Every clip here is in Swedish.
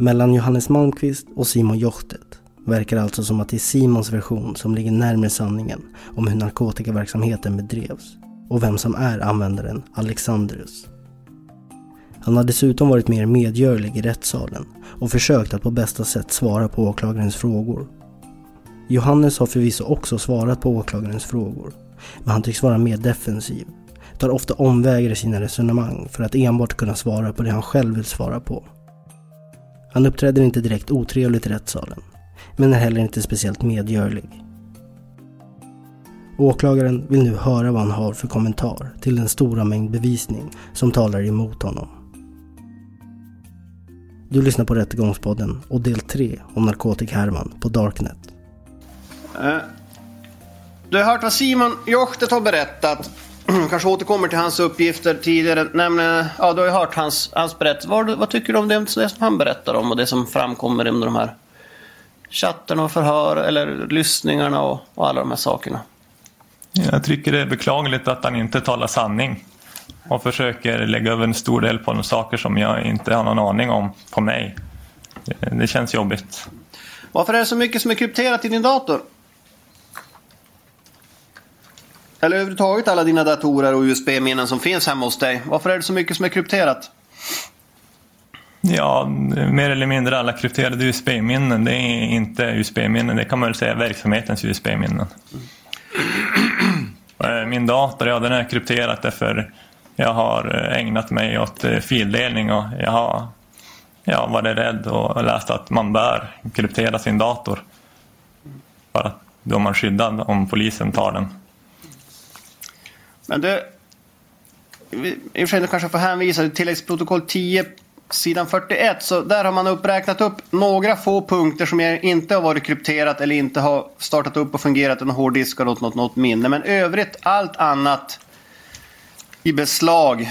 Mellan Johannes Malmqvist och Simon Jochtet verkar alltså som att det är Simons version som ligger närmare sanningen om hur narkotikaverksamheten bedrevs och vem som är användaren Alexandrus. Han har dessutom varit mer medgörlig i rättssalen och försökt att på bästa sätt svara på åklagarens frågor. Johannes har förvisso också svarat på åklagarens frågor, men han tycks vara mer defensiv, tar ofta omvägar i sina resonemang för att enbart kunna svara på det han själv vill svara på. Han uppträder inte direkt otrevligt i rättssalen, men är heller inte speciellt medgörlig. Åklagaren vill nu höra vad han har för kommentar till den stora mängd bevisning som talar emot honom. Du lyssnar på Rättegångspodden och del 3 om narkotikahärvan på Darknet. Eh, du har hört vad Simon Jochtet har berättat. Kanske återkommer till hans uppgifter tidigare. Nämligen, ja, du har ju hört hans, hans berättelse. Vad, vad tycker du om det, det som han berättar om och det som framkommer under de här chatterna och förhör eller lyssningarna och, och alla de här sakerna? Jag tycker det är beklagligt att han inte talar sanning och försöker lägga över en stor del på de saker som jag inte har någon aning om på mig. Det, det känns jobbigt. Varför är det så mycket som är krypterat i din dator? Eller överhuvudtaget alla dina datorer och USB-minnen som finns hemma hos dig. Varför är det så mycket som är krypterat? Ja, mer eller mindre alla krypterade USB-minnen, det är inte USB-minnen, det kan man väl säga verksamhetens USB-minnen. Eh, Min dator, ja den är krypterad därför jag har eh, ägnat mig åt eh, fildelning och jag har ja, varit rädd och läst att man bör kryptera sin dator. För att då är man skyddad om polisen tar den. Men det... I och för sig, du kanske får hänvisa till tilläggsprotokoll 10, sidan 41. Så där har man uppräknat upp några få punkter som inte har varit krypterat eller inte har startat upp och fungerat en hårddisk och något, något, något minne. Men övrigt, allt annat i beslag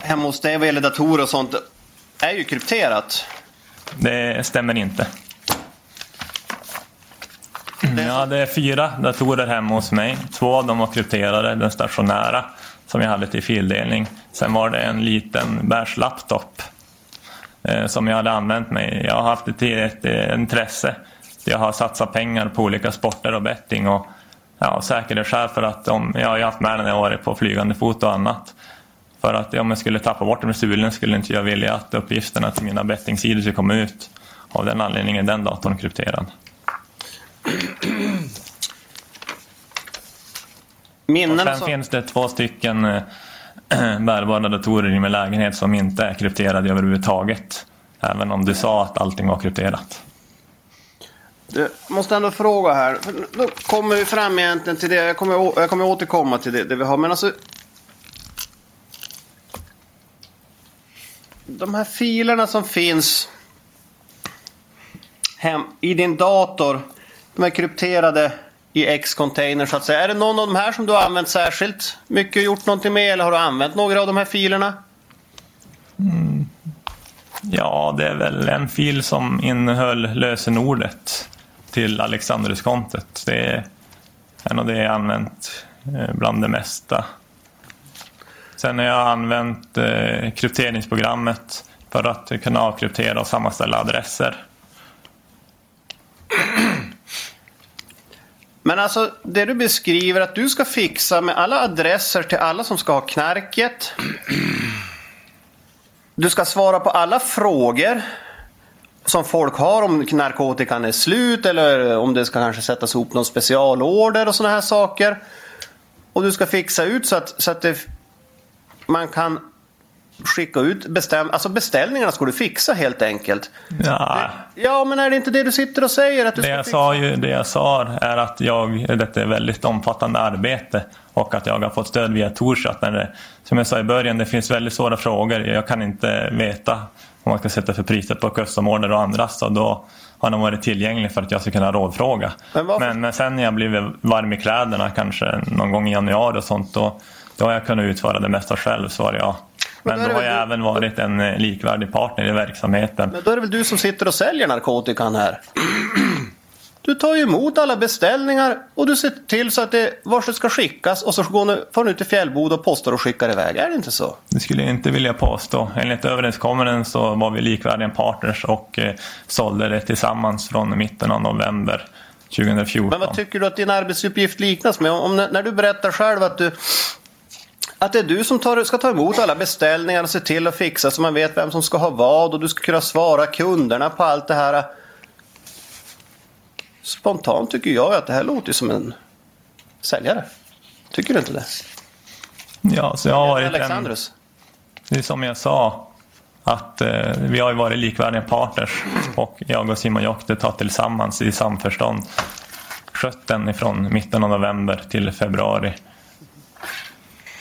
hemma hos dig vad gäller datorer och sånt är ju krypterat. Det stämmer inte. Mm, ja, det är fyra datorer hemma hos mig. Två av dem var krypterade, den stationära som jag hade till fildelning. Sen var det en liten bärslaptop eh, som jag hade använt mig. Jag har haft det till ett intresse. Jag har satsat pengar på olika sporter och betting och ja, säkerhetsskäl för att om, jag har ju haft med den när jag varit på flygande fot och annat. För att om jag skulle tappa bort den med stulen skulle inte jag vilja att uppgifterna till mina bettingsidor skulle komma ut. Av den anledningen är den datorn krypterad. Och Minnen sen som... finns det två stycken eh, bärbara datorer i min lägenhet som inte är krypterade överhuvudtaget. Även om du sa att allting var krypterat. Du måste ändå fråga här. Då kommer vi fram egentligen till det. Jag kommer, jag kommer återkomma till det, det vi har. Men alltså. De här filerna som finns hem, i din dator. De är krypterade i X-container så att säga. Är det någon av de här som du har använt särskilt mycket och gjort någonting med eller har du använt några av de här filerna? Mm. Ja, det är väl en fil som innehöll lösenordet till Alexanderskontot. Det är nog det jag använt eh, bland det mesta. Sen har jag använt eh, krypteringsprogrammet för att kunna avkryptera och sammanställa adresser. Men alltså det du beskriver att du ska fixa med alla adresser till alla som ska ha knarket. Du ska svara på alla frågor som folk har om narkotikan är slut eller om det ska kanske sättas ihop någon specialorder och sådana här saker. Och du ska fixa ut så att, så att det, man kan skicka ut bestäm, alltså beställningarna ska du fixa helt enkelt. Ja, Ja, men är det inte det du sitter och säger? Att du det, jag fixa? sa ju, det jag sa är att jag, detta är väldigt omfattande arbete och att jag har fått stöd via det, som jag sa i början, det finns väldigt svåra frågor. Jag kan inte veta vad man ska sätta för priser på custom-order och andra. Så då har de varit tillgänglig för att jag ska kunna rådfråga. Men Men, men sen när jag blivit varm i kläderna, kanske någon gång i januari och sånt, då, då har jag kunnat utföra det mesta själv, svarar jag. Men Men då har jag du- även varit en eh, likvärdig partner i verksamheten. Men då är det väl du som sitter och säljer narkotikan här? Du tar ju emot alla beställningar och du ser till så att det vart det ska skickas och så får du ut till Fjällboda och postar och skickar iväg. Är det inte så? Det skulle jag inte vilja påstå. Enligt överenskommelsen så var vi likvärdiga partners och eh, sålde det tillsammans från mitten av november 2014. Men vad tycker du att din arbetsuppgift liknas med? Om, när du berättar själv att du att det är du som tar, ska ta emot alla beställningar och se till att fixa så man vet vem som ska ha vad och du ska kunna svara kunderna på allt det här. Spontant tycker jag att det här låter som en säljare. Tycker du inte det? Ja, så jag har varit en, Alexandrus. det är som jag sa, att eh, vi har ju varit likvärdiga partners och jag och Simon Jokte har tillsammans i samförstånd skött den ifrån mitten av november till februari.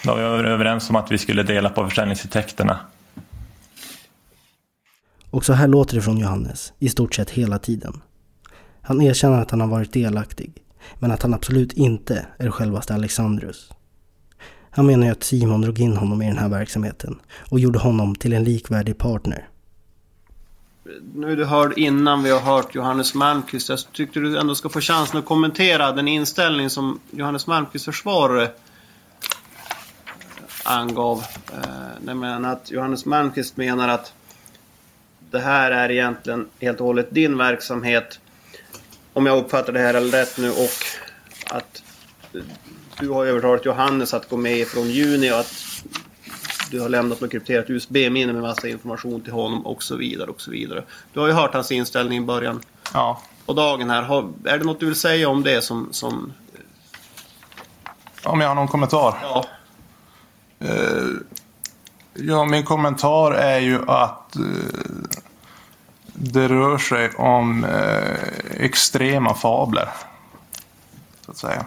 Då var vi överens om att vi skulle dela på försäljningsintäkterna. Och så här låter det från Johannes i stort sett hela tiden. Han erkänner att han har varit delaktig, men att han absolut inte är självaste Alexandrus. Han menar ju att Simon drog in honom i den här verksamheten och gjorde honom till en likvärdig partner. Nu du hörde innan vi har hört Johannes Malmqvist. Jag tyckte du ändå ska få chansen att kommentera den inställning som Johannes Malmqvists försvarare angav. Eh, nämligen att Johannes Malmqvist menar att det här är egentligen helt och hållet din verksamhet. Om jag uppfattar det här rätt nu och att du har övertalat Johannes att gå med från juni och att du har lämnat något krypterat USB-minne med massa information till honom och så vidare och så vidare. Du har ju hört hans inställning i början Ja. på dagen här. Har, är det något du vill säga om det som... som Om jag har någon kommentar? ja. Eh, ja, min kommentar är ju att eh, det rör sig om eh, extrema fabler. Så att säga.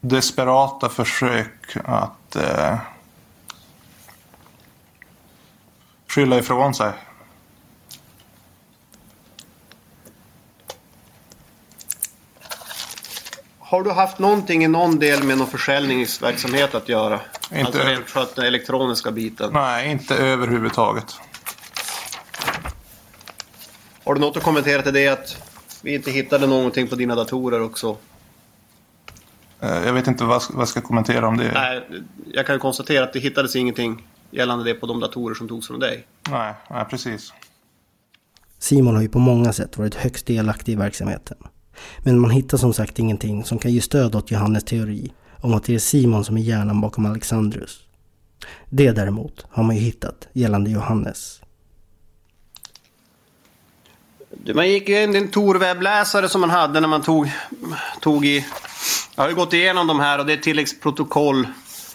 Desperata försök att eh, skylla ifrån sig. Har du haft någonting i någon del med någon försäljningsverksamhet att göra? Inte- Alltså rent för att den elektroniska biten. Nej, inte överhuvudtaget. Har du något att kommentera till det att vi inte hittade någonting på dina datorer också? Eh, Jag vet inte vad jag ska kommentera om det. Nej, jag kan ju konstatera att det hittades ingenting gällande det på de datorer som togs från dig. Nej, nej precis. Simon har ju på många sätt varit högst delaktig i verksamheten. Men man hittar som sagt ingenting som kan ge stöd åt Johannes teori om att det är Simon som är hjärnan bakom Alexandrus. Det däremot har man ju hittat gällande Johannes. Man gick ju in i en Tor-webbläsare som man hade när man tog, tog i... Jag har ju gått igenom de här och det är tilläggsprotokoll.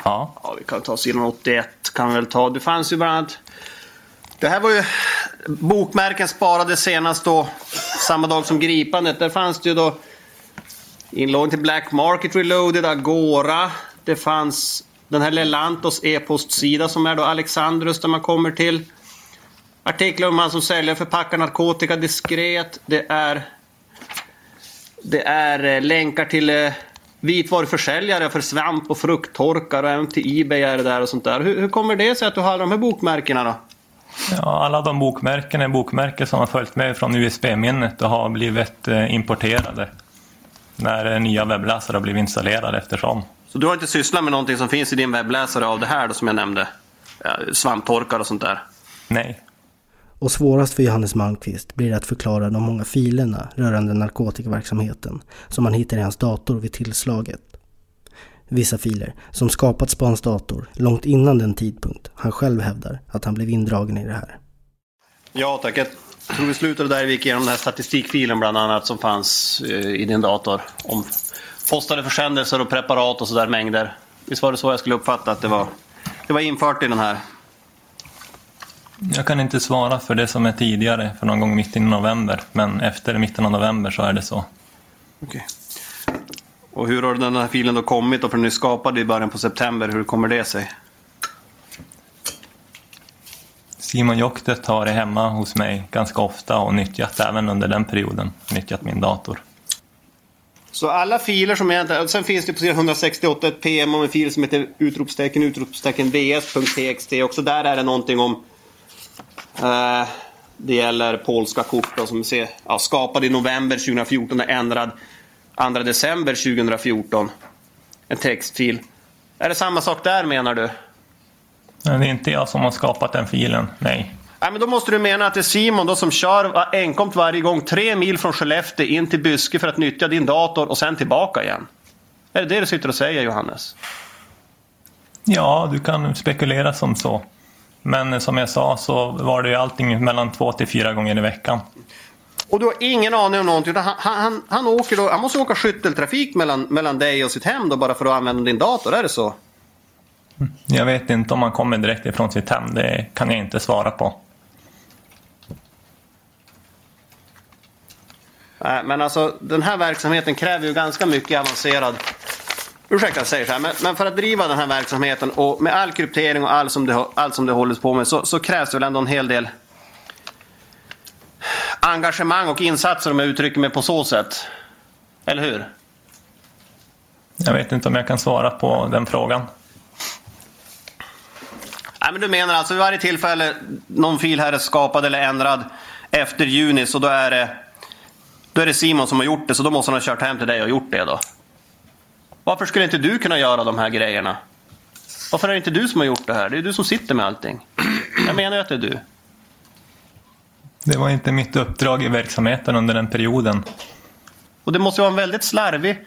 Ja. Ja, vi kan ta sidan 81. Kan vi väl ta. Det fanns ju bland annat... Det här var ju... Bokmärken sparade senast då, samma dag som gripandet. Där fanns det ju då inlogg till Black Market Reloaded, Agora. Det fanns den här Lelantos e-postsida som är då Alexandrus där man kommer till. Artiklar om han som säljer och förpackar narkotika diskret. Det är det är eh, länkar till eh, vitvaruförsäljare för svamp och frukttorkar och även till Ebay är det där och sånt där. Hur, hur kommer det sig att du har alla de här bokmärkena då? Ja, alla de bokmärken är bokmärken som har följt med från USB-minnet och har blivit eh, importerade när eh, nya webbläsare har blivit installerade eftersom. Så du har inte sysslat med någonting som finns i din webbläsare av det här då, som jag nämnde? Svamptorkar och sånt där? Nej. Och svårast för Johannes Malmqvist blir det att förklara de många filerna rörande narkotikaverksamheten som man hittar i hans dator vid tillslaget. Vissa filer som skapats på hans dator långt innan den tidpunkt han själv hävdar att han blev indragen i det här. Ja tack. Jag tror vi slutade där vi gick igenom den här statistikfilen bland annat som fanns eh, i din dator. Om postade försändelser och preparat och sådär mängder. Visst var det så jag skulle uppfatta att det var? Det var infört i den här. Jag kan inte svara för det som är tidigare, för någon gång mitten i november. Men efter mitten av november så är det så. Okej. Och hur har den här filen då kommit? Och för den är skapad i början på september. Hur kommer det sig? Simon Joktet har det hemma hos mig ganska ofta och nyttjat även under den perioden. Nyttjat min dator. Så alla filer som egentligen... Sen finns det på sidan 168 ett PM om en fil som heter utropstecken utropstecken vs.txt. Också där är det någonting om... Eh, det gäller polska kort då, som ser, ja, skapad i november 2014 och ändrad 2 december 2014. En textfil. Är det samma sak där menar du? Men det är inte jag som har skapat den filen, nej. Nej, men då måste du mena att det är Simon då som kör enkomt varje gång tre mil från Skellefteå in till Byske för att nyttja din dator och sen tillbaka igen. Är det det du sitter och säger Johannes? Ja, du kan spekulera som så. Men som jag sa så var det ju allting mellan två till fyra gånger i veckan. Och du har ingen aning om någonting. Han, han, han, åker då, han måste åka skytteltrafik mellan, mellan dig och sitt hem då bara för att använda din dator, är det så? Jag vet inte om han kommer direkt ifrån sitt hem, det kan jag inte svara på. Nej, men alltså den här verksamheten kräver ju ganska mycket avancerad Ursäkta jag säger så här, men, men, för att driva den här verksamheten och med all kryptering och allt som det, allt som det hålls på med så, så krävs det väl ändå en hel del engagemang och insatser om jag uttrycker mig på så sätt. Eller hur? Jag vet inte om jag kan svara på den frågan. Nej, men du menar alltså vid varje tillfälle någon fil här är skapad eller ändrad efter juni så då är det, då är det Simon som har gjort det så då måste han ha kört hem till dig och gjort det då? Varför skulle inte du kunna göra de här grejerna? Varför är det inte du som har gjort det här? Det är du som sitter med allting. Jag menar ju att det är du. Det var inte mitt uppdrag i verksamheten under den perioden. Och det måste vara en väldigt slarvig,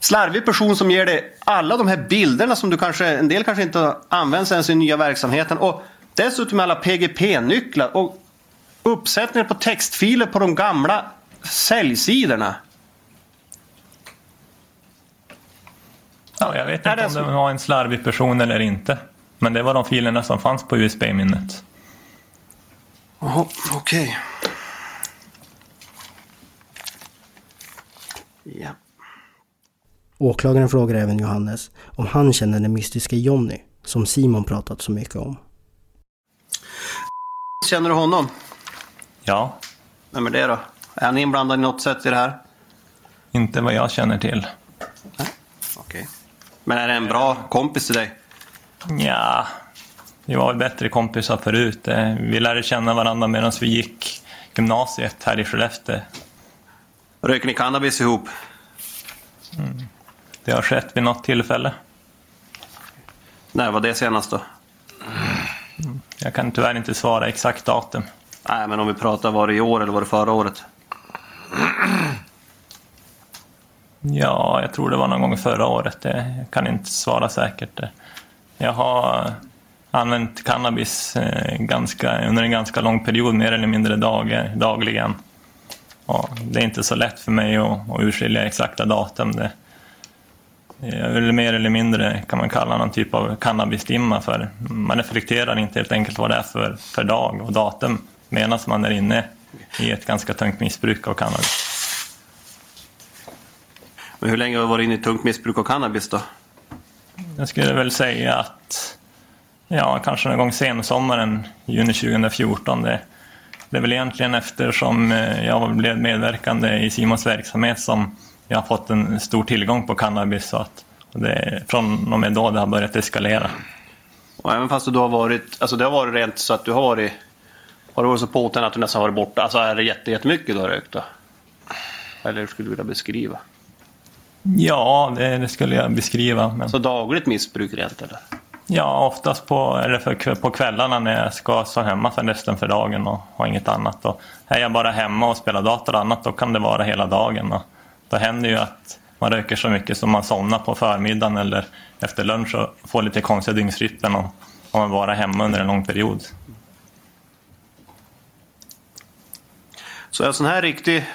slarvig person som ger dig alla de här bilderna som du kanske, en del kanske inte används ens i nya verksamheten. Och dessutom alla PGP-nycklar och uppsättningar på textfiler på de gamla säljsidorna. Ja, jag vet inte om det var en slarvig person eller inte. Men det var de filerna som fanns på USB-minnet. Jaha, okej. Okay. Ja. Åklagaren frågar även Johannes om han känner den mystiska Jonny som Simon pratat så mycket om. Känner du honom? Ja. Vem är det då? Är han inblandad i något sätt i det här? Inte vad jag känner till. Nej, okej. Okay. Men är det en bra kompis till dig? Ja, vi var bättre kompisar förut. Eh, vi lärde känna varandra medan vi gick gymnasiet här i Skellefteå. Röker ni cannabis ihop? Mm. Det har skett vid något tillfälle. När var det senast då? Mm. Jag kan tyvärr inte svara exakt datum. Nej, men om vi pratar, var det i år eller var det förra året? Ja, jag tror det var någon gång förra året. Jag kan inte svara säkert. Jag har använt cannabis eh, ganska, under en ganska lång period, mer eller mindre dag, dagligen. Och det är inte så lätt för mig att, att urskilja exakta datum. Det är mer eller mindre kan man kalla någon typ av cannabisdimma för man reflekterar inte helt enkelt vad det är för, för dag och datum medan man är inne i ett ganska tungt missbruk av cannabis. Men hur länge har du varit inne i tungt missbruk av cannabis då? Jag skulle väl säga att ja, kanske någon gång sensommaren, juni 2014. Det, Det är väl egentligen eftersom eh, jag blev medverkande i Simons verksamhet som jag har fått en stor tillgång på cannabis. Så att det från och med då det har börjat eskalera. Och även fast du har varit, alltså det har varit rent så att du har varit, har du varit så påtänd att du nästan varit borta? Alltså är det jätte, jättemycket du har rökt då? Eller hur skulle du vilja beskriva? Ja, det, det skulle jag beskriva. Men... Så dagligt missbruk rent eller? Ja, oftast på, eller för, på kvällarna när jag ska stå hemma för resten för dagen och har inget annat. Och är jag bara hemma och spelar dator och annat då kan det vara hela dagen. Och då händer ju att man röker så mycket som man somnar på förmiddagen eller efter lunch och får lite konstiga dygnsrytmen om man bara är hemma under en lång period. Så en sån här riktig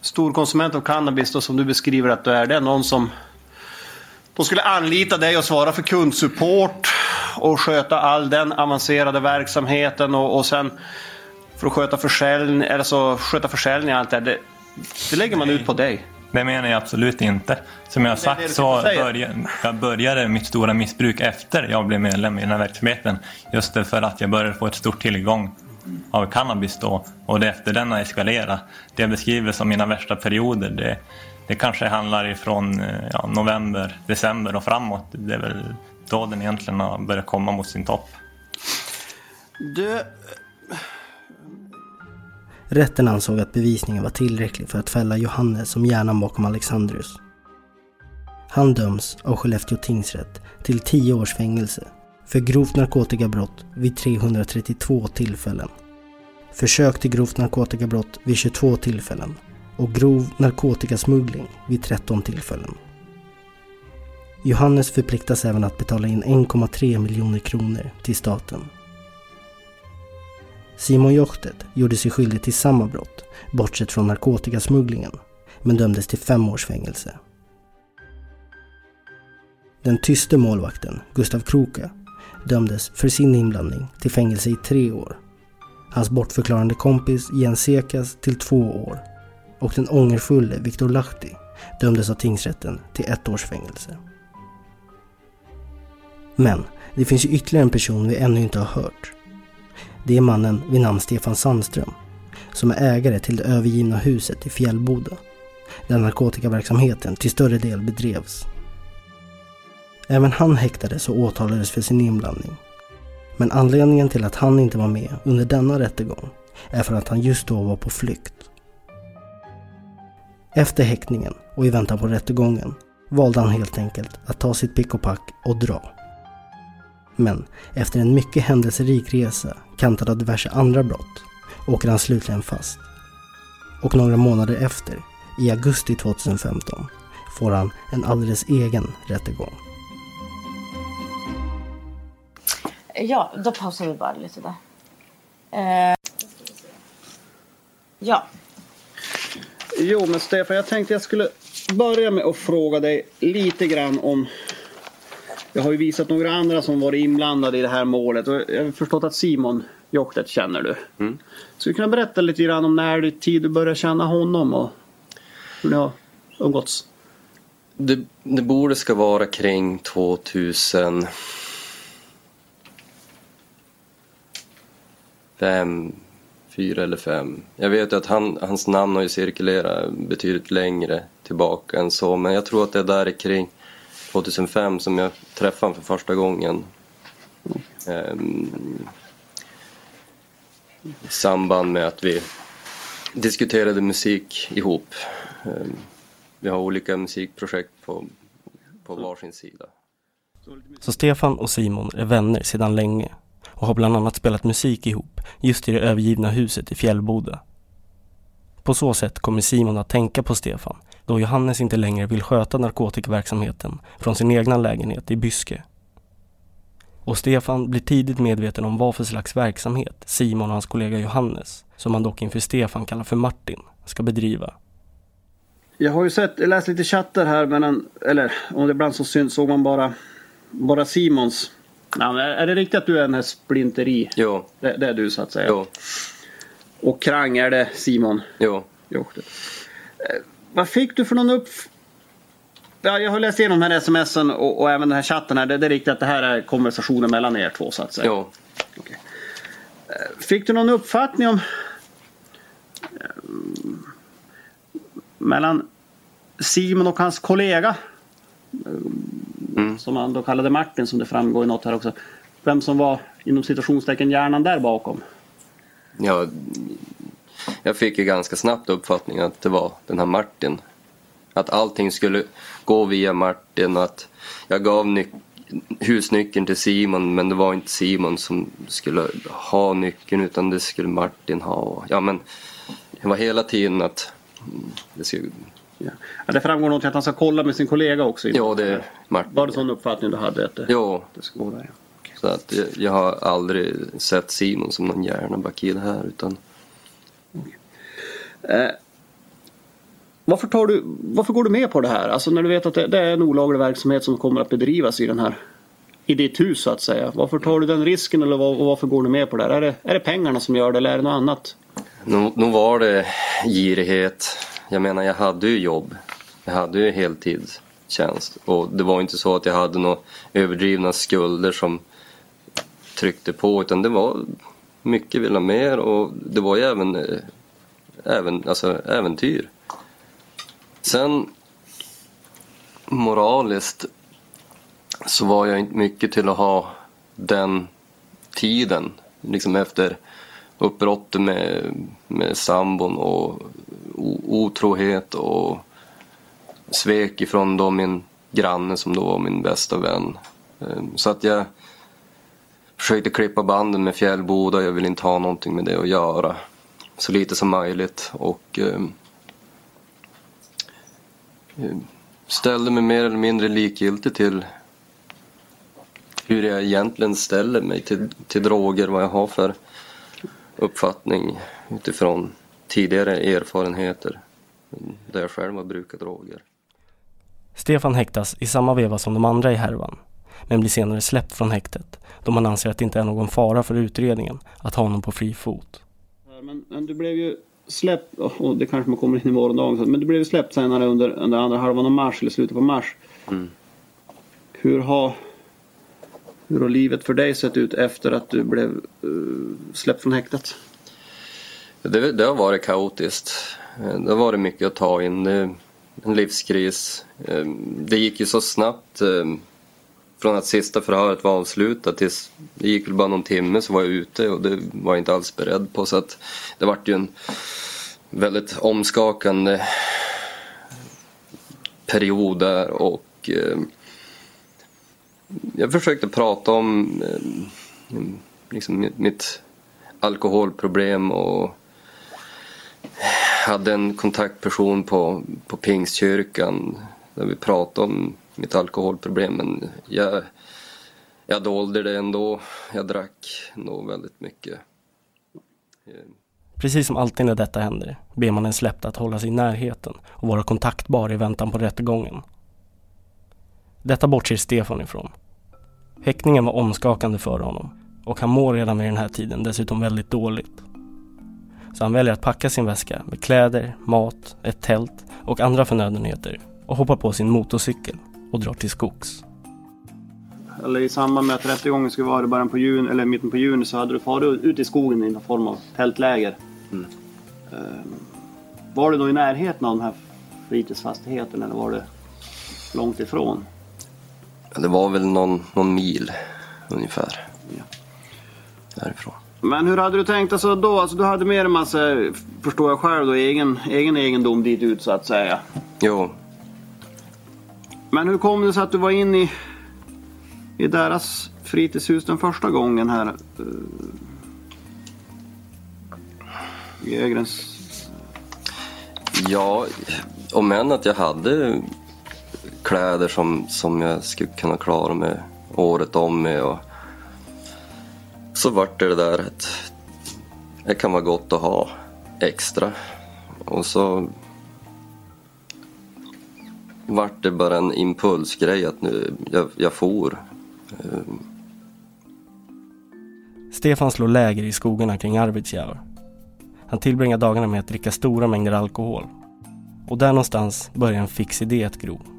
storkonsument av cannabis då, som du beskriver att du är, det är någon som de skulle anlita dig och svara för kundsupport och sköta all den avancerade verksamheten och, och sen för att sköta försäljning, alltså sköta försäljning och allt det det, det lägger man ut på dig. Det menar jag absolut inte. Som jag har sagt så började jag började mitt stora missbruk efter jag blev medlem i den här verksamheten. Just för att jag började få ett stort tillgång av cannabis då och det efter den har eskalerat. Det jag beskriver som mina värsta perioder det, det kanske handlar ifrån ja, november, december och framåt. Det är väl då den egentligen har börjat komma mot sin topp. Du... Rätten ansåg att bevisningen var tillräcklig för att fälla Johannes som hjärnan bakom Alexandrus. Han döms av Skellefteå tingsrätt till 10 års fängelse för grovt narkotikabrott vid 332 tillfällen, försök till grovt narkotikabrott vid 22 tillfällen och grov narkotikasmuggling vid 13 tillfällen. Johannes förpliktas även att betala in 1,3 miljoner kronor till staten. Simon Jochtet gjorde sig skyldig till samma brott, bortsett från narkotikasmugglingen, men dömdes till fem års fängelse. Den tyste målvakten, Gustav Kroka, dömdes för sin inblandning till fängelse i tre år. Hans bortförklarande kompis Jens Sekas till två år och den ångerfulle Viktor Lahti dömdes av tingsrätten till ett års fängelse. Men det finns ju ytterligare en person vi ännu inte har hört. Det är mannen vid namn Stefan Sandström som är ägare till det övergivna huset i Fjällboda där narkotikaverksamheten till större del bedrevs. Även han häktades och åtalades för sin inblandning. Men anledningen till att han inte var med under denna rättegång är för att han just då var på flykt. Efter häktningen och i väntan på rättegången valde han helt enkelt att ta sitt pick och pack och dra. Men efter en mycket händelserik resa, kantad av diverse andra brott, åker han slutligen fast. Och några månader efter, i augusti 2015, får han en alldeles egen rättegång. Ja, då pausar vi bara lite där. Eh, ja. Jo, men Stefan, jag tänkte jag skulle börja med att fråga dig lite grann om jag har ju visat några andra som varit inblandade i det här målet och jag har förstått att Simon Jochtet känner du. Mm. Skulle du kunna berätta lite grann om när i tid du började känna honom och hur ni har umgåtts? Det, det borde ska vara kring 2000 fem, fyra eller fem. Jag vet ju att han, hans namn har ju cirkulerat betydligt längre tillbaka än så men jag tror att det är där kring 2005 som jag träffade honom för första gången. Um, I samband med att vi diskuterade musik ihop. Um, vi har olika musikprojekt på, på varsin sida. Så Stefan och Simon är vänner sedan länge och har bland annat spelat musik ihop just i det övergivna huset i Fjällboda. På så sätt kommer Simon att tänka på Stefan då Johannes inte längre vill sköta narkotikaverksamheten från sin egna lägenhet i Byske. Och Stefan blir tidigt medveten om vad för slags verksamhet Simon och hans kollega Johannes, som han dock inför Stefan kallar för Martin, ska bedriva. Jag har ju sett, läst lite chatter här mellan, eller om det ibland så syns såg man bara, bara Simons Ja, är det riktigt att du är den här Splinteri? Jo. Det, det, är du så att säga? Jo. Och Krang, är det Simon? Jo. jo. Eh, vad fick du för någon upp... Ja, jag har läst igenom de här smsen och, och även den här chatten här. Det, det är riktigt att det här är konversationen mellan er två så att säga? Jo. Okay. Fick du någon uppfattning om eh, mellan Simon och hans kollega Mm. som han då kallade Martin som det framgår i något här också. Vem som var inom citationstecken hjärnan där bakom. Ja, jag fick ju ganska snabbt uppfattningen att det var den här Martin. Att allting skulle gå via Martin och att jag gav nyc- husnyckeln till Simon men det var inte Simon som skulle ha nyckeln utan det skulle Martin ha. Ja men det var hela tiden att det skulle... Ja. Ja, det framgår något att han ska kolla med sin kollega också. Ja, det är Martin. Var det sån uppfattning du hade? Att det, Jo, det ska gå där, ja. så att jag, jag har aldrig sett Simon som någon hjärnaback i det här utan Eh, varför, tar du, varför går du med på det här? Alltså när du vet att det, det är en olaglig verksamhet som kommer att bedrivas i den här i ditt hus så att säga. Varför tar du den risken eller var, varför går du med på det här? Är det, är det pengarna som gör det eller är det något annat? Nog, var det girighet. Jag menar, jag hade ju jobb. Jag hade ju heltidstjänst. Och det var inte så att jag hade några överdrivna skulder som tryckte på. Utan det var mycket vill ha mer och det var ju även, eh, även alltså, äventyr. Sen moraliskt så var jag inte mycket till att ha den tiden. Liksom efter uppbrottet med, med sambon och o- otrohet och svek ifrån då min granne som då var min bästa vän. Ehm, så att jag försökte klippa banden med Fjällboda. Jag ville inte ha någonting med det att göra. Så lite som möjligt och ehm, ehm, ställde mig mer eller mindre likgiltig till hur jag egentligen ställer mig till, till droger, vad jag har för uppfattning utifrån tidigare erfarenheter där jag själv har brukat droger. Stefan häktas i samma veva som de andra i härvan, men blir senare släppt från häktet då man anser att det inte är någon fara för utredningen att ha honom på fri fot. Men, men du blev ju släppt, och det kanske man kommer in i morgondagen, men du blev ju släppt senare under, under andra halvan av mars eller slutet på mars. Mm. Hur har hur har livet för dig sett ut efter att du blev eh, släppt från häktet? Det, det har varit kaotiskt. Eh, det har varit mycket att ta in. Det, en livskris. Eh, det gick ju så snabbt från att sista förhöret var avslutat tills det gick väl bara någon timme så var jag ute och det var jag inte alls beredd på så att det vart ju en väldigt omskakande period där och eh, jag försökte prata om eh, liksom mitt, mitt alkoholproblem och hade en kontaktperson på, på Pingstkyrkan där vi pratade om mitt alkoholproblem men jag, jag dolde det ändå. Jag drack nog väldigt mycket. Precis som alltid när detta händer ber man en släppt att hålla sig i närheten och vara kontaktbar i väntan på rättegången. Detta bortser Stefan ifrån. Häktningen var omskakande för honom och han mår redan vid den här tiden dessutom väldigt dåligt. Så han väljer att packa sin väska med kläder, mat, ett tält och andra förnödenheter och hoppar på sin motorcykel och drar till skogs. Eller i samband med att rättegången skulle vara i början på juni, eller mitten på juni så hade du farit ut i skogen i någon form av tältläger. Mm. Ehm, Var du då i närheten av den här fritidsfastigheten eller var det långt ifrån? Det var väl någon, någon mil ungefär Ja. därifrån. Men hur hade du tänkt alltså då? Alltså du hade med en massa, förstår jag själv då, egen, egen egendom dit ut så att säga. Jo, Men hur kom det sig att du var inne i, i deras fritidshus den första gången här? eh, I Ögrens... Ja, om än att jag hade kläder som, som jag skulle kunna klara mig året om med. Och så vart det det där att det kan vara gott att ha extra. Och så vart det bara en impulsgrej att nu, jag, jag for. Stefan slår läger i skogarna kring Arvidsjaur. Han tillbringar dagarna med att dricka stora mängder alkohol. Och där någonstans börjar en fix idé att gro.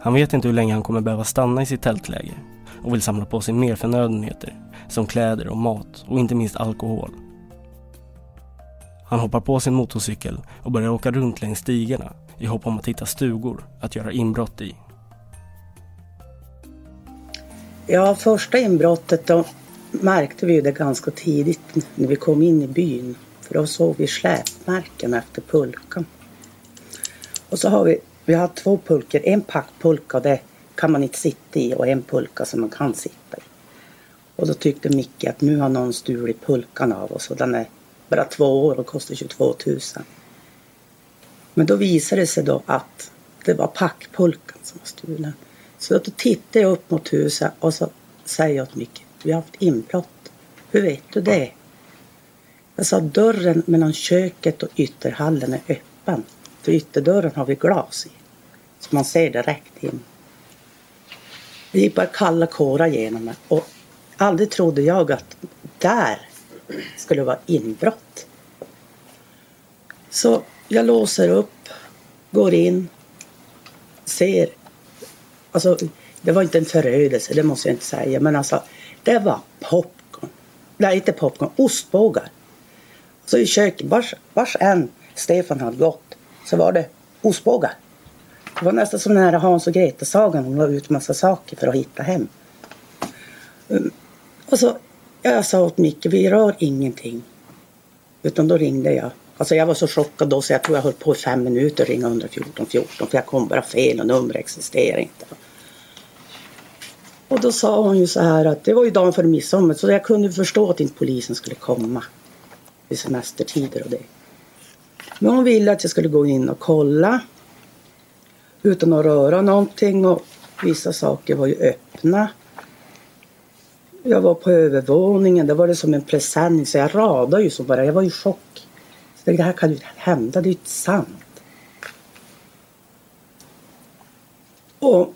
Han vet inte hur länge han kommer behöva stanna i sitt tältläger. och vill samla på sig mer förnödenheter som kläder och mat och inte minst alkohol. Han hoppar på sin motorcykel och börjar åka runt längs stigarna i hopp om att hitta stugor att göra inbrott i. Ja, första inbrottet då märkte vi det ganska tidigt när vi kom in i byn. För då såg vi släpmärken efter pulkan. Och så har vi, vi har två pulkor, en packpulka det kan man inte sitta i och en pulka som man kan sitta i. Och då tyckte Micke att nu har någon stulit pulkan av oss och den är bara två år och kostar 22 000. Men då visade det sig då att det var packpulkan som var stulen. Så då tittade jag upp mot huset och så säger jag till Micke, vi har haft inbrott. Hur vet du det? Jag sa dörren mellan köket och ytterhallen är öppen. För ytterdörren har vi glas i. Så man ser direkt in. Det gick bara kalla kårar genom mig. Och aldrig trodde jag att där skulle vara inbrott. Så jag låser upp, går in, ser. Alltså, det var inte en förödelse, det måste jag inte säga. Men alltså, det var popcorn. Nej, inte popcorn, ostbågar. Så i köket, vars, vars än Stefan hade gått, så var det ostbågar. Det var nästan som den här Hans och Greta-sagan. Hon la ut massa saker för att hitta hem. Och så jag sa åt Micke, vi rör ingenting. Utan då ringde jag. Alltså jag var så chockad då så jag tror jag höll på i fem minuter att ringa 114 14 för jag kom bara fel och nummer existerar inte. Och då sa hon ju så här att det var ju dagen före midsommar så jag kunde förstå att inte polisen skulle komma vid semestertider och det. Men hon ville att jag skulle gå in och kolla utan att röra någonting och vissa saker var ju öppna. Jag var på övervåningen, det var det som en presenning så jag radade ju så bara, jag var i chock. Så det här kan ju hända, det är ju inte sant. Och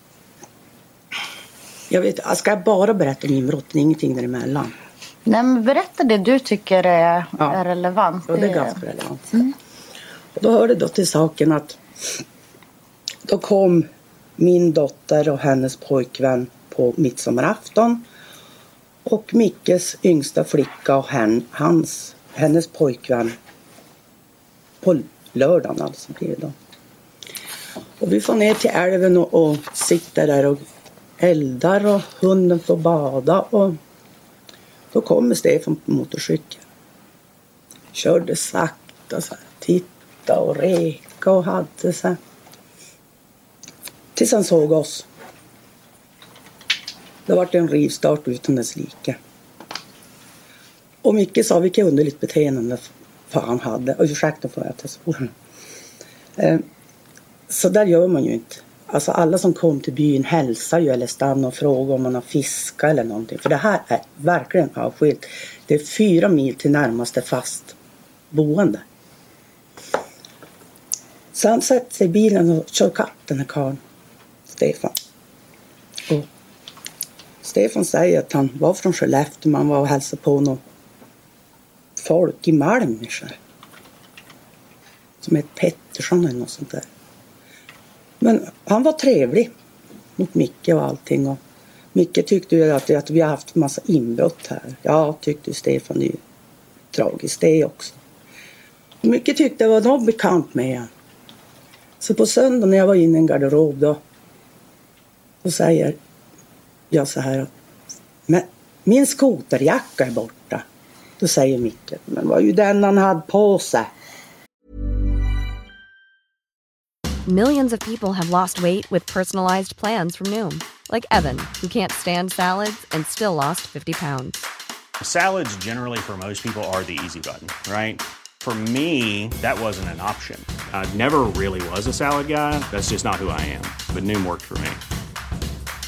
jag vet, ska jag bara berätta om inbrotten, ingenting däremellan? Nej, men berätta det du tycker är, Ja. är relevant. Ja, det är ganska relevant. Och då hörde då till saken att då kom min dotter och hennes pojkvän på midsommarafton. Och Mickes yngsta flicka och hen, hans, hennes pojkvän på lördagen alltså blir det då. Och vi får ner till älven och, och sitter där och eldar och hunden får bada och då kommer Stefan på motorcykel. Körde sakta så här, titta och reka och hade sig. Tills han såg oss. Det vart en rivstart utan dess like. Och Micke sa vilket underligt beteende han hade. Och ursäkta för att jag svor. Eh, så där gör man ju inte. Alltså alla som kom till byn hälsar ju eller stannar och frågar om man har fiskat eller någonting. För det här är verkligen avskilt. Det är fyra mil till närmaste fast boende. Så han sätter sig i bilen och kör kapp den här karln, Stefan. Och Stefan säger att han var från Skellefteå, man var och hälsade på någon folk i Malm. Som hette Pettersson eller något sånt där. Men han var trevlig mot Micke och allting. Och Micke tyckte ju att, att vi har haft massa inbrott här. Ja, tyckte Stefan. Det är ju tragiskt det också. Micke tyckte det var något bekant med. Så på söndag när jag var inne i en garderob då, då säger jag så här. Men min skoterjacka är borta. Då säger Micke, men var ju den han hade på sig. Millions of people have lost weight with personalized plans from Noom, like Evan, who can't stand salads and still lost 50 pounds. Salads, generally, for most people, are the easy button, right? For me, that wasn't an option. I never really was a salad guy. That's just not who I am. But Noom worked for me.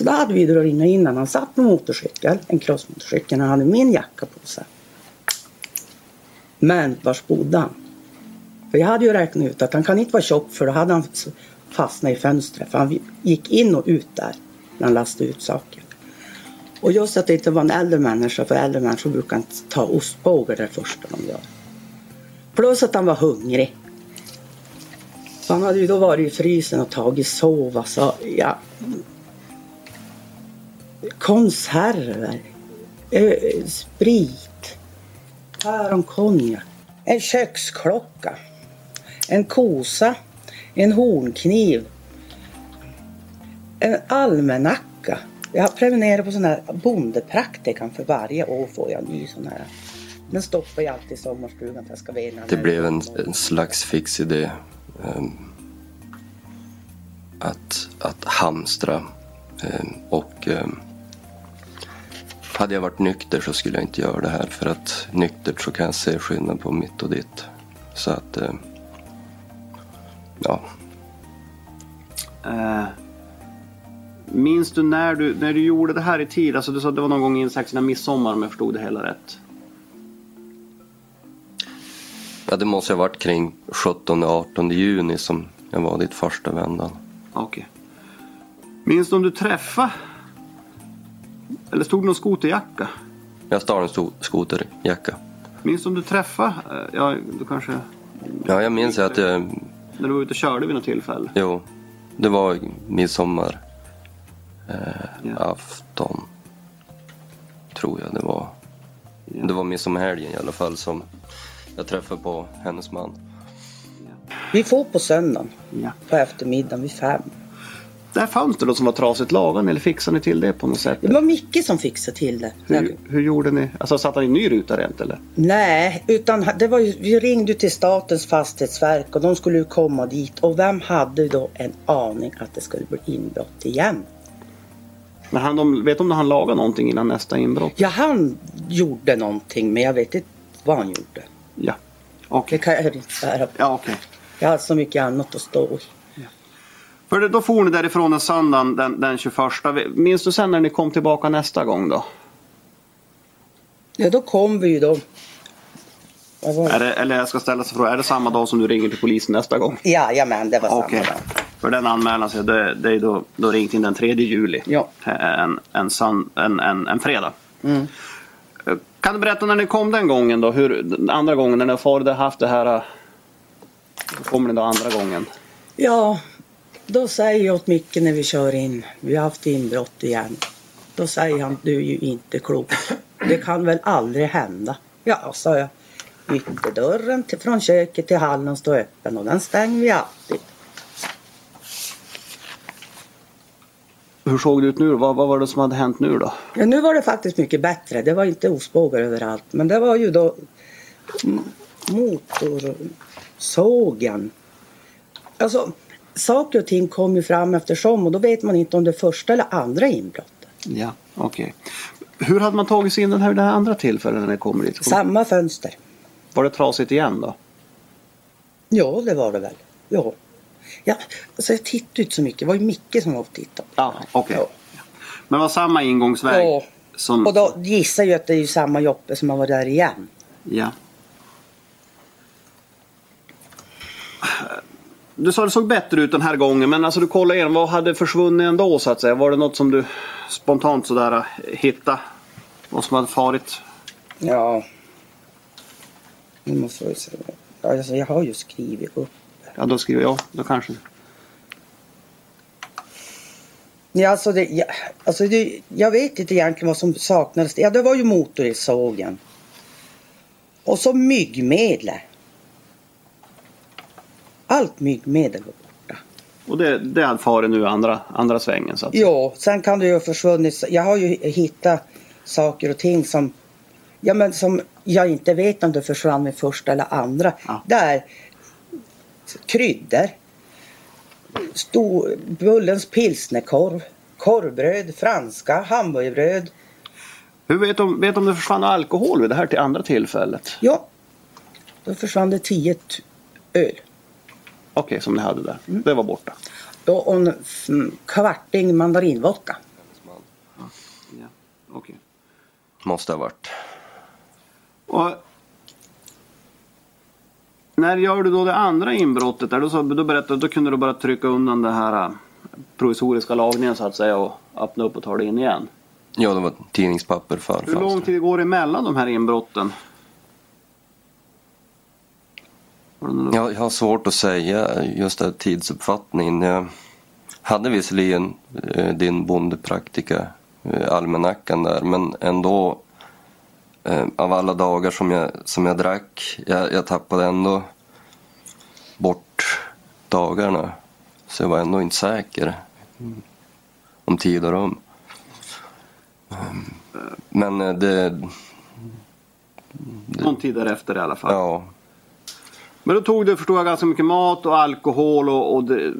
Så då hade vi då in innan han satt på motorcykel, en crossmotorcykel, Han hade min jacka på sig. Men var bodde han? För jag hade ju räknat ut att han kan inte vara tjock för då hade han fastnat i fönstret. För han gick in och ut där när han lastade ut saker. Och just att det inte var en äldre människa, för äldre människor brukar inte ta ostbågar det första de gör. Plus att han var hungrig. Så han hade ju då varit i frysen och tagit sova. Så alltså, ja, konserver, sprit, päronkonjak, en köksklocka, en kosa, en hornkniv, en almanacka. Jag prenumererar på sån här bondepraktikan för varje år får jag en ny sån här. Den stoppar jag alltid i sommarstugan för jag ska veta. Det blev en, en slags fix idé. Um, att, att hamstra. Um, och um, hade jag varit nykter så skulle jag inte göra det här. För att nyktert så kan jag se skillnad på mitt och ditt. Så att, um, ja. Uh, minns du när, du när du gjorde det här i tid? Alltså du sa att det var någon gång strax innan midsommar om jag förstod det hela rätt. Ja, det måste ha varit kring 17-18 juni som jag var dit första vändan. Okej. Minns du om du träffade? Eller stod det någon skoterjacka? Jag stal en sto- skoterjacka. Minns du om du träffade? Eh, Ja, du kanske... Ja, jag minns att jag... När du var ute och körde vid något tillfälle? Jo, det var midsommar. Eh, Afton. Tror jag det var. Det var midsommarhelgen i alla fall som jag träffade på hennes man. Vi får på söndagen Ja. på eftermiddagen vid fem. Det här fönstret då som var trasigt lagat eller fixade ni till det på något sätt? Det var Micke som fixade till det. Hur, hur gjorde ni? Alltså satte han en ny ruta rent eller? Nej, utan det var ju, vi ringde till Statens fastighetsverk och de skulle ju komma dit. Och vem hade då en aning att det skulle bli inbrott igen? Men han, de, vet de om han lagade någonting innan nästa inbrott? Ja, han gjorde någonting men jag vet inte vad han gjorde. Ja. Det kan jag inte svära på. Ja, okej. Jag hade så mycket annat att stå i. För då for ni därifrån en söndag den, den 21. Minns du sen när ni kom tillbaka nästa gång då? Ja, då kom vi ju då. Var det? Eller jag ska ställa sig frågan, är det samma dag som du ringer till polisen nästa gång? Jajamän, det var samma dag. För den anmälan, så det, det är då, då ringt in den 3 juli. Ja. En, en, san, en, en, en fredag. Mm. Kan du berätta när ni kom den gången då? Hur, andra gången när ni har haft det här. äh, Hur kommer ni då andra gången? Ja, då säger jag åt Micke när vi kör in. Vi har haft inbrott igen. Då säger han, du är ju inte klok. Det kan väl aldrig hända. Ja, sa jag. ytterdörren till, från köket till hallen står öppen och den stänger vi alltid. Hur såg det ut nu? Vad, vad var det som hade hänt nu då? Ja, nu var det faktiskt mycket bättre. Det var inte ostbågar överallt. Men det var ju då motorsågen. Alltså, saker och ting kom ju fram eftersom och då vet man inte om det är första eller andra inbrott. Ja, okej. Hur hade man tagit sig in den här, det här andra tillfället när ni kommer dit? Samma fönster. Var det trasigt igen då? Ja, det var det väl. Ja. Ja, alltså jag tittade inte så mycket. Det var ju Micke som var och tittade. Ja, okej. Men var samma ingångsväg? Ja. Som... Och då gissar jag att det är samma Joppe som har varit där igen. Ja. Du sa det såg bättre ut den här gången men alltså du kollade igen, vad hade försvunnit ändå så att säga? Var det något som du spontant sådär äh, hittade? Vad som hade farit? Ja. Nu måste jag säga. Alltså, jag har ju skrivit upp. Ja, då skriver jag. Då kanske. Ja, alltså det, ja, alltså det, jag vet inte egentligen vad som saknades. Ja, det var ju motor i sågen. Och så myggmedel. Allt myggmedel var borta. Och det, det hade farit nu andra, andra svängen så att Ja, sen kan det ju ha försvunnit. Jag har ju hittat saker och ting som, ja, men som jag inte vet om det försvann med första eller andra. Där kryddor. Stor, Bullens pilsnerkorv. Korvbröd, franska, hamburgerbröd. Hur vet om, vet om det försvann alkohol vid det här till andra tillfället? Ja, då försvann det tio öl. Okej, som ni hade där. Det var borta. Och en mm, kvarting mandarinvodka. Okej. Måste ha varit. Och när gör du då det andra inbrottet? Där, då, så, då, berättade, då kunde du bara trycka undan den här äh, provisoriska lagningen så att säga och öppna upp och ta det in igen. Ja, det var tidningspapper för Hur lång tid går det emellan de här inbrotten? Jag, jag har svårt att säga just den tidsuppfattningen. Jag hade visserligen eh, din bondepraktika, eh, almanackan där, men ändå eh, av alla dagar som jag, som jag drack, jag, jag tappade ändå bort dagarna. Så jag var ändå inte säker om tid och rum. Um, Men eh, det... Någon tid därefter i alla fall. Ja, Men då tog du förstår jag ganska mycket mat och alkohol och, och det,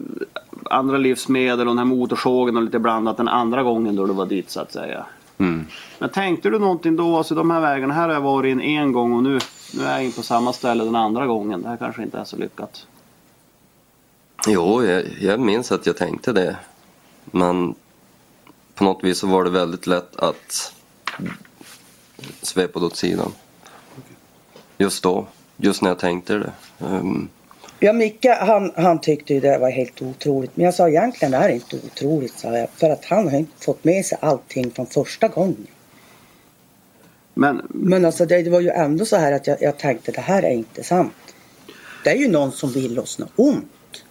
andra livsmedel och den här motorsågen och lite blandat den andra gången då du var dit så att säga. Mm. Men tänkte du någonting då, alltså de här vägarna, här har jag varit in en gång och nu, nu är jag in på samma ställe den andra gången. Det här kanske inte är så lyckat. Jo, jag, jag minns att jag tänkte det. Men på något vis så var det väldigt lätt att svepa åt sidan. Just då, just när jag tänkte det. Ehm, Ja, Micke han, han tyckte ju det var helt otroligt. Men jag sa egentligen det här är inte otroligt, sa jag. För att han har inte fått med sig allting från första gången. Men, Men alltså det, det var ju ändå så här att jag, jag tänkte det här är inte sant. Det är ju någon som vill oss något ont.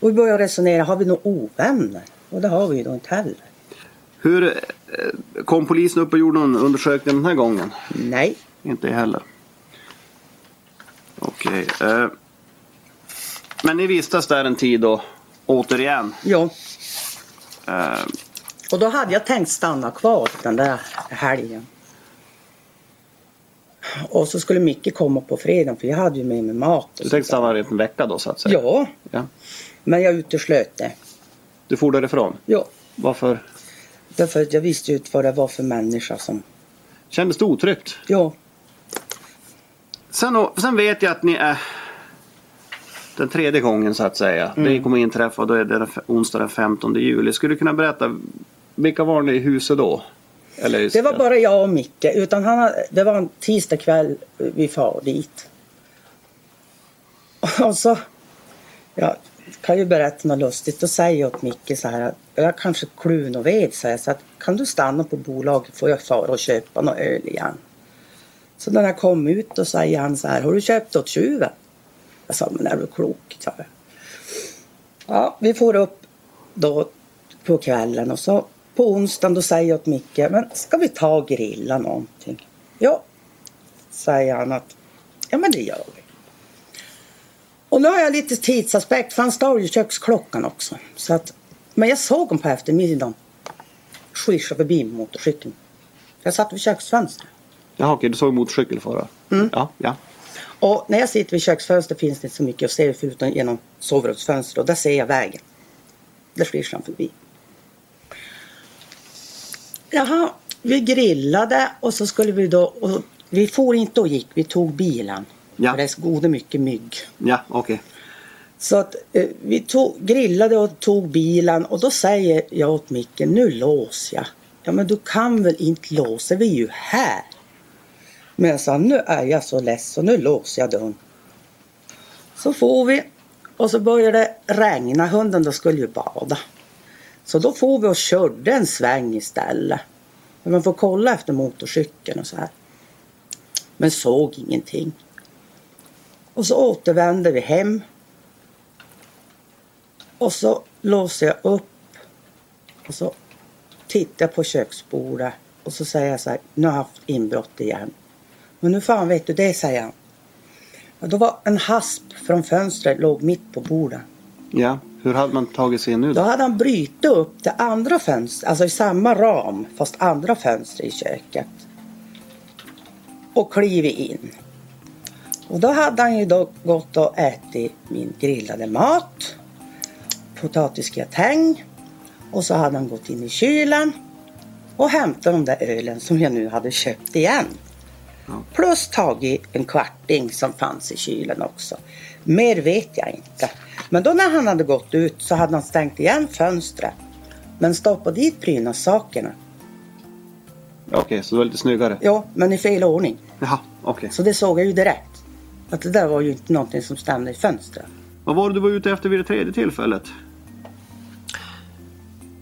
Och vi började resonera, har vi några ovänner? Och det har vi ju då inte heller. Hur eh, kom polisen upp och gjorde någon undersökning den här gången? Nej. Inte heller. Okej. eh, men ni vistas där en tid då, återigen? Ja. Eh, Och då hade jag tänkt stanna kvar den där helgen. Och så skulle Micke komma på fredagen för jag hade ju med mig mat. du tänkte stanna en vecka då så att säga? Ja, ja. men jag uteslöt det. Du for därifrån? Ja. Varför? Därför att jag visste ju inte vad det var för människa som... Kändes det otryggt? Ja. Sen, sen vet jag att ni är den tredje gången så att säga. Mm. Det kommer inträffa då är det onsdag den 15 juli. Skulle du kunna berätta vilka var ni i huset då? Eller, Det var bara jag och Micke. Utan han, det var en tisdag kväll vi far dit. Och så... Jag kan ju berätta något lustigt. Då säger jag åt Micke så här. att Jag kanske kluvn och ved. Så, jag, så att, kan du stanna på bolaget får jag fara och köpa något öl igen. Så när jag kom ut då säger han så här. Har du köpt åt tjuven? Jag sa men är du klok? sa jag. Ja, vi får upp då på kvällen och så på onsdagen då säger jag åt Micke, men ska vi ta och grilla någonting? Ja, säger han att Ja men det gör vi. Och nu har jag lite tidsaspekt för han står ju köksklockan också. Så att, men jag såg honom på eftermiddagen skyscha förbi motorcykeln. Jag satt vid köksfönstret. Jaha okej, du såg motorcykel fara? Mm. Ja, ja. Och när jag sitter vid köksfönstret finns det inte så mycket att se förutom genom sovrumsfönstret och där ser jag vägen. Där svischar han förbi. Jaha, vi grillade och så skulle vi då, och vi for inte och gick, vi tog bilen. Ja. För det är gode mycket mygg. Ja, okej. Så att eh, vi tog, grillade och tog bilen och då säger jag åt Micke, nu låser jag. Ja men du kan väl inte låsa, vi är ju här. Men jag sa, nu är jag så less så nu låser jag dörren. Så får vi och så började det regna, hunden då skulle ju bada. Så då får vi och körde en sväng istället. Men man får kolla efter motorcykeln och så här. Men såg ingenting. Och så återvände vi hem. Och så låser jag upp. Och så tittar jag på köksbordet. Och så säger jag så här, nu har jag haft inbrott igen. Men hur fan vet du det, säger han. Och då var en hasp från fönstret låg mitt på bordet. Ja, hur hade man tagit sig in nu Då då? hade han brutit upp det andra fönstret, alltså i samma ram, fast andra fönster i köket. Och klivit in. Och då hade han ju då gått och ätit min grillade mat. Potatisgratäng. Och så hade han gått in i kylen. Och hämtat de där ölen som jag nu hade köpt igen. Plus tagit en kvarting som fanns i kylen också. Mer vet jag inte. Men då när han hade gått ut så hade han stängt igen fönstret. Men stoppat dit prydnadssakerna. Okej, så det var lite snyggare? Ja, men i fel ordning. Jaha, okej. Så det såg jag ju direkt. Att det där var ju inte någonting som stämde i fönstret. Vad var det du var ute efter vid det tredje tillfället?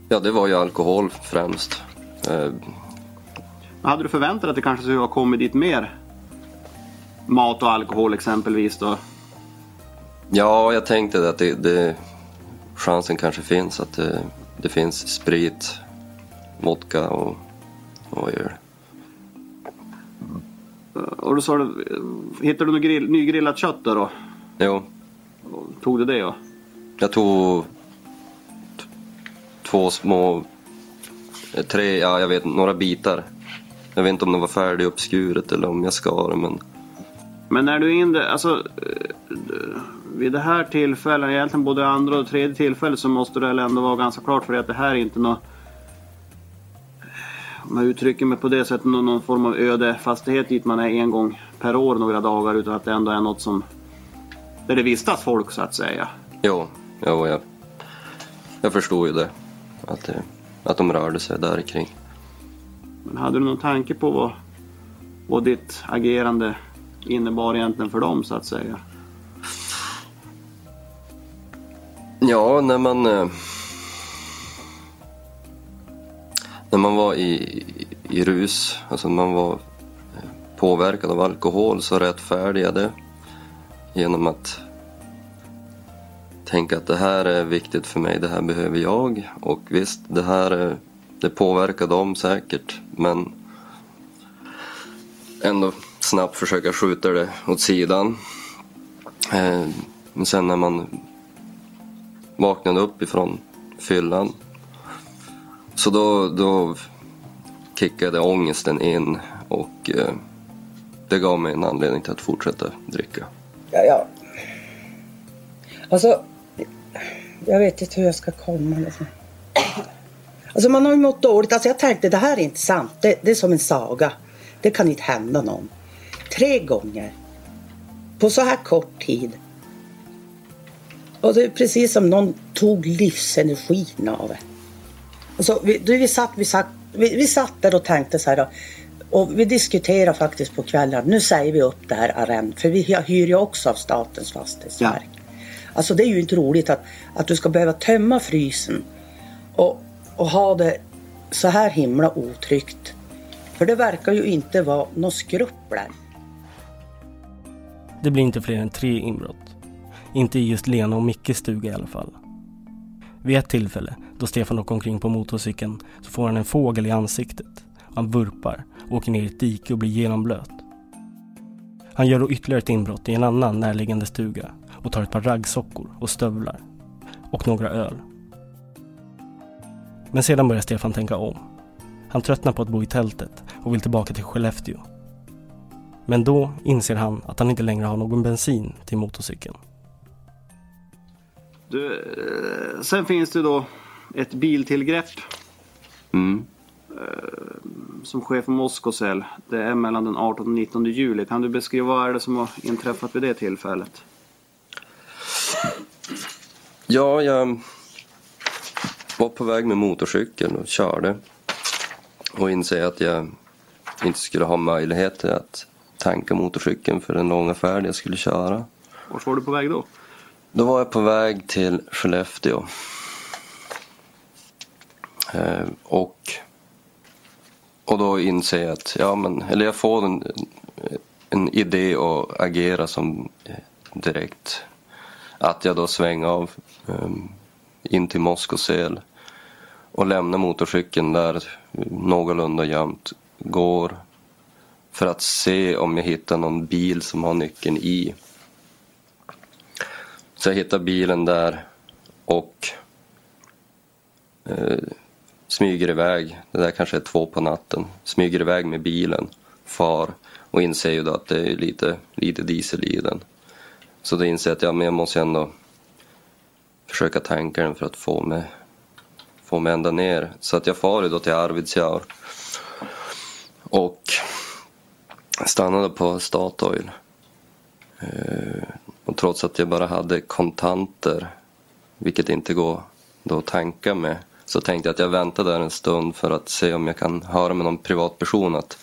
Ja, det var ju alkohol främst. Hade du förväntat dig att det kanske skulle ha kommit dit mer? Mat och alkohol exempelvis då? Ja, jag tänkte att det, det, chansen kanske finns att det, det finns sprit, vodka och, och öl. Och då sa du, hittade du något grill, nygrillat kött då? då? Jo, Tog du det ja? jag tog två små, tre, ja jag vet några bitar. Jag vet inte om det var färdig uppskuret eller om jag skar det, men Men när du in det, alltså vid det här tillfället, egentligen både andra och tredje tillfället så måste det ändå vara ganska klart för dig att det här är inte något om jag uttrycker mig på det sättet, någon, någon form av öde fastighet dit man är en gång per år några dagar utan att det ändå är något som där det vistas folk så att säga. jo, jo jag, jag förstod ju det. Att, det, att de rörde sig där kring. Men hade du någon tanke på vad, vad ditt agerande innebar egentligen för dem så att säga? Ja, när man... Eh, när man var i, i rus, alltså man var eh, påverkad av alkohol så rättfärdigade jag det genom att tänka att det här är viktigt för mig, det här behöver jag. Och visst, det här eh, det påverkar dem säkert, men ändå snabbt försöka skjuta det åt sidan. Eh, Men sen när man vaknade upp ifrån fyllan. Så då, då kickade ångesten in och eh, det gav mig en anledning till att fortsätta dricka. Ja, ja. Alltså, jag vet inte hur jag ska komma. Liksom. Alltså man har ju mått dåligt. Alltså jag tänkte det här är inte sant. Det, det är som en saga. Det kan inte hända någon. Tre gånger. På så här kort tid. Och det är precis som någon tog livsenergin av det. Alltså, vi, då vi, satt, vi, satt, vi, vi satt där och tänkte så här. Då, och vi diskuterar faktiskt på kvällen. Nu säger vi upp det här arrendet. För vi hyr ju också av Statens fastighetsverk. Alltså det är ju inte roligt att, att du ska behöva tömma frysen och, och ha det så här himla otryggt. För det verkar ju inte vara några skrupler. Det blir inte fler än tre inbrott. Inte i just Lena och Mickes stuga i alla fall. Vid ett tillfälle, då Stefan åker omkring på motorcykeln, så får han en fågel i ansiktet. Han vurpar, åker ner i ett dike och blir genomblöt. Han gör då ytterligare ett inbrott i en annan närliggande stuga och tar ett par raggsockor och stövlar. Och några öl. Men sedan börjar Stefan tänka om. Han tröttnar på att bo i tältet och vill tillbaka till Skellefteå. Men då inser han att han inte längre har någon bensin till motorcykeln. Du, eh, sen finns det då ett biltillgrepp. Mm. eh, Som sker för Moskosel. Det är mellan den 18 och 19 juli. Kan du beskriva vad är det som har inträffat vid det tillfället? Ja, jag var på väg med motorcykeln och körde. Och inser att jag inte skulle ha möjlighet att tanka motorcykeln för den långa färd jag skulle köra. Vart var du på väg då? Då var jag på väg till Skellefteå. Eh, och, och då inser jag att, ja men, eller jag får en, en idé att agera som eh, direkt. Att jag då svänger av eh, in till Moskosel och lämnar motorcykeln där någorlunda gömt. Går för att se om jag hittar någon bil som har nyckeln i. Så jag hittar bilen där och eh, smyger iväg. Det där kanske är två på natten. Smyger iväg med bilen, far och inser ju då att det är lite, lite diesel i den. Så då inser jag att ja, men jag måste ändå försöka tanka den för att få med få mig ända ner. Så att jag far då till Arvidsjaur. Och stannade på Statoil. Eh, och trots att jag bara hade kontanter, vilket inte går då att tanka med, så tänkte jag att jag väntar där en stund för att se om jag kan höra med någon privatperson att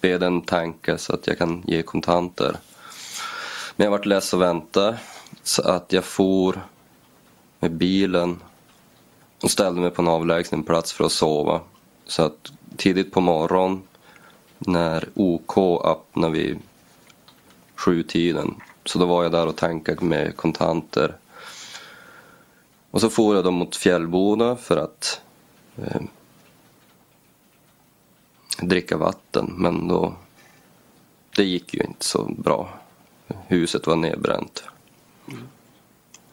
be den tanka så att jag kan ge kontanter. Men jag vart less att vänta så att jag for med bilen och ställde mig på en avlägsen plats för att sova. Så att tidigt på morgonen när OK öppnade vid sjutiden så då var jag där och tankade med kontanter. Och så for jag då mot Fjällboda för att eh, dricka vatten. Men då, det gick ju inte så bra. Huset var nedbränt.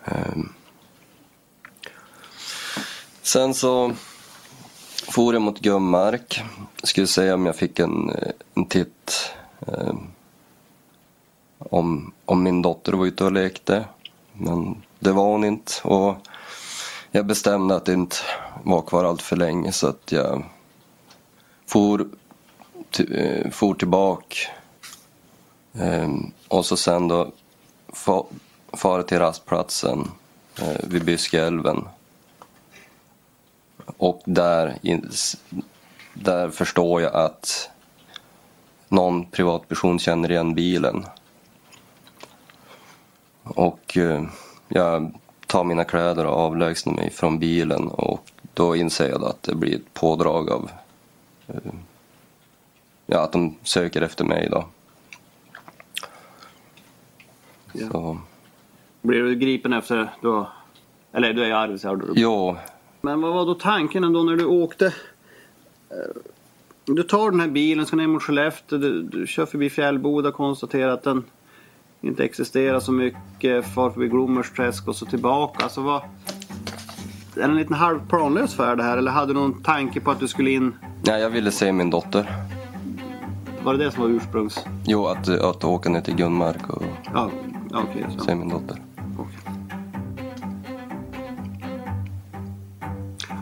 Eh, sen så for jag mot Gummark. Skulle se om jag fick en, eh, en titt. Eh, om, om min dotter var ute och lekte. Men det var hon inte. Och jag bestämde att det inte var kvar allt för länge så att jag for, till, eh, for tillbaka. Eh, och så sen då far fara till rastplatsen eh, vid Byskeälven. Och där, där förstår jag att någon privatperson känner igen bilen. Och eh, jag tar mina kläder och avlägsnar mig från bilen och då inser jag att det blir ett pådrag av eh, ja, att de söker efter mig då. Ja. Så, Blir du gripen efter då? Eller du är i Arvidsjaur? då? Men vad var då tanken ändå när du åkte? Eh, Du tar den här bilen, ska ner mot Skellefteå, du, du kör förbi Fjällboda, konstaterar att den inte existerar så mycket, far förbi Glommersträsk och så tillbaka. Alltså vad... Är det en liten halvt planlös färd här eller hade du någon tanke på att du skulle in? ja, jag ville se min dotter. Var det det som var ursprungs? Jo, att, att åka ner till Gunmark och Ja, så. se min dotter.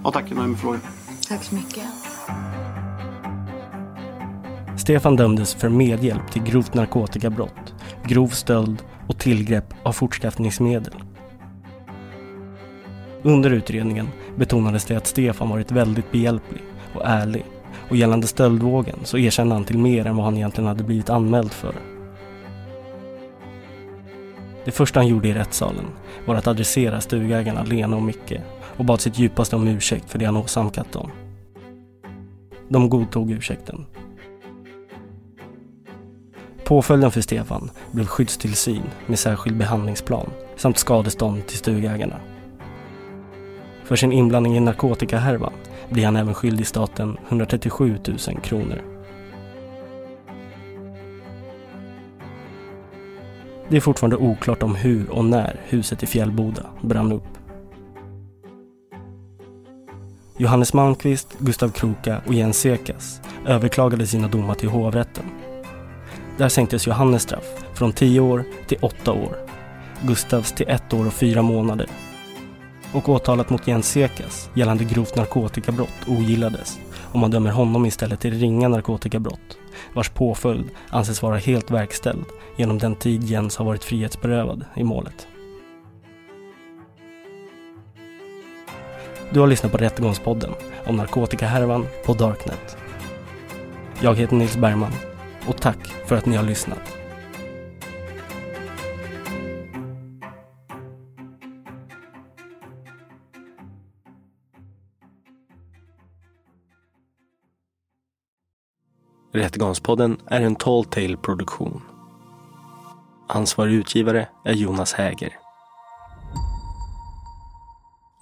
Ja tack, jag med frågan. Tack så mycket. Stefan dömdes för medhjälp till grovt narkotikabrott, grov stöld och tillgrepp av fortskaffningsmedel. Under utredningen betonades det att Stefan varit väldigt behjälplig och ärlig och gällande stöldvågen så erkände han till mer än vad han egentligen hade blivit anmäld för. Det första han gjorde i rättssalen var att adressera stugägarna Lena och Micke och bad sitt djupaste om ursäkt för det han åsamkat dem. De godtog ursäkten. Påföljden för Stefan blev skyddstillsyn med särskild behandlingsplan samt skadestånd till stugägarna. För sin inblandning i narkotikahärvan blir han även skyldig staten 137 000 kronor. Det är fortfarande oklart om hur och när huset i Fjällboda brann upp. Johannes Malmqvist, Gustav Kroka och Jens Sekas överklagade sina domar till hovrätten. Där sänktes Johannes straff från 10 år till 8 år. Gustavs till 1 år och 4 månader. Och åtalet mot Jens Sekas gällande grovt narkotikabrott ogillades och man dömer honom istället till ringa narkotikabrott vars påföljd anses vara helt verkställd genom den tid Jens har varit frihetsberövad i målet. Du har lyssnat på Rättegångspodden om narkotikahärvan på Darknet. Jag heter Nils Bergman och tack för att ni har lyssnat. Rättegångspodden är en Tall Tale produktion. Ansvarig utgivare är Jonas Häger.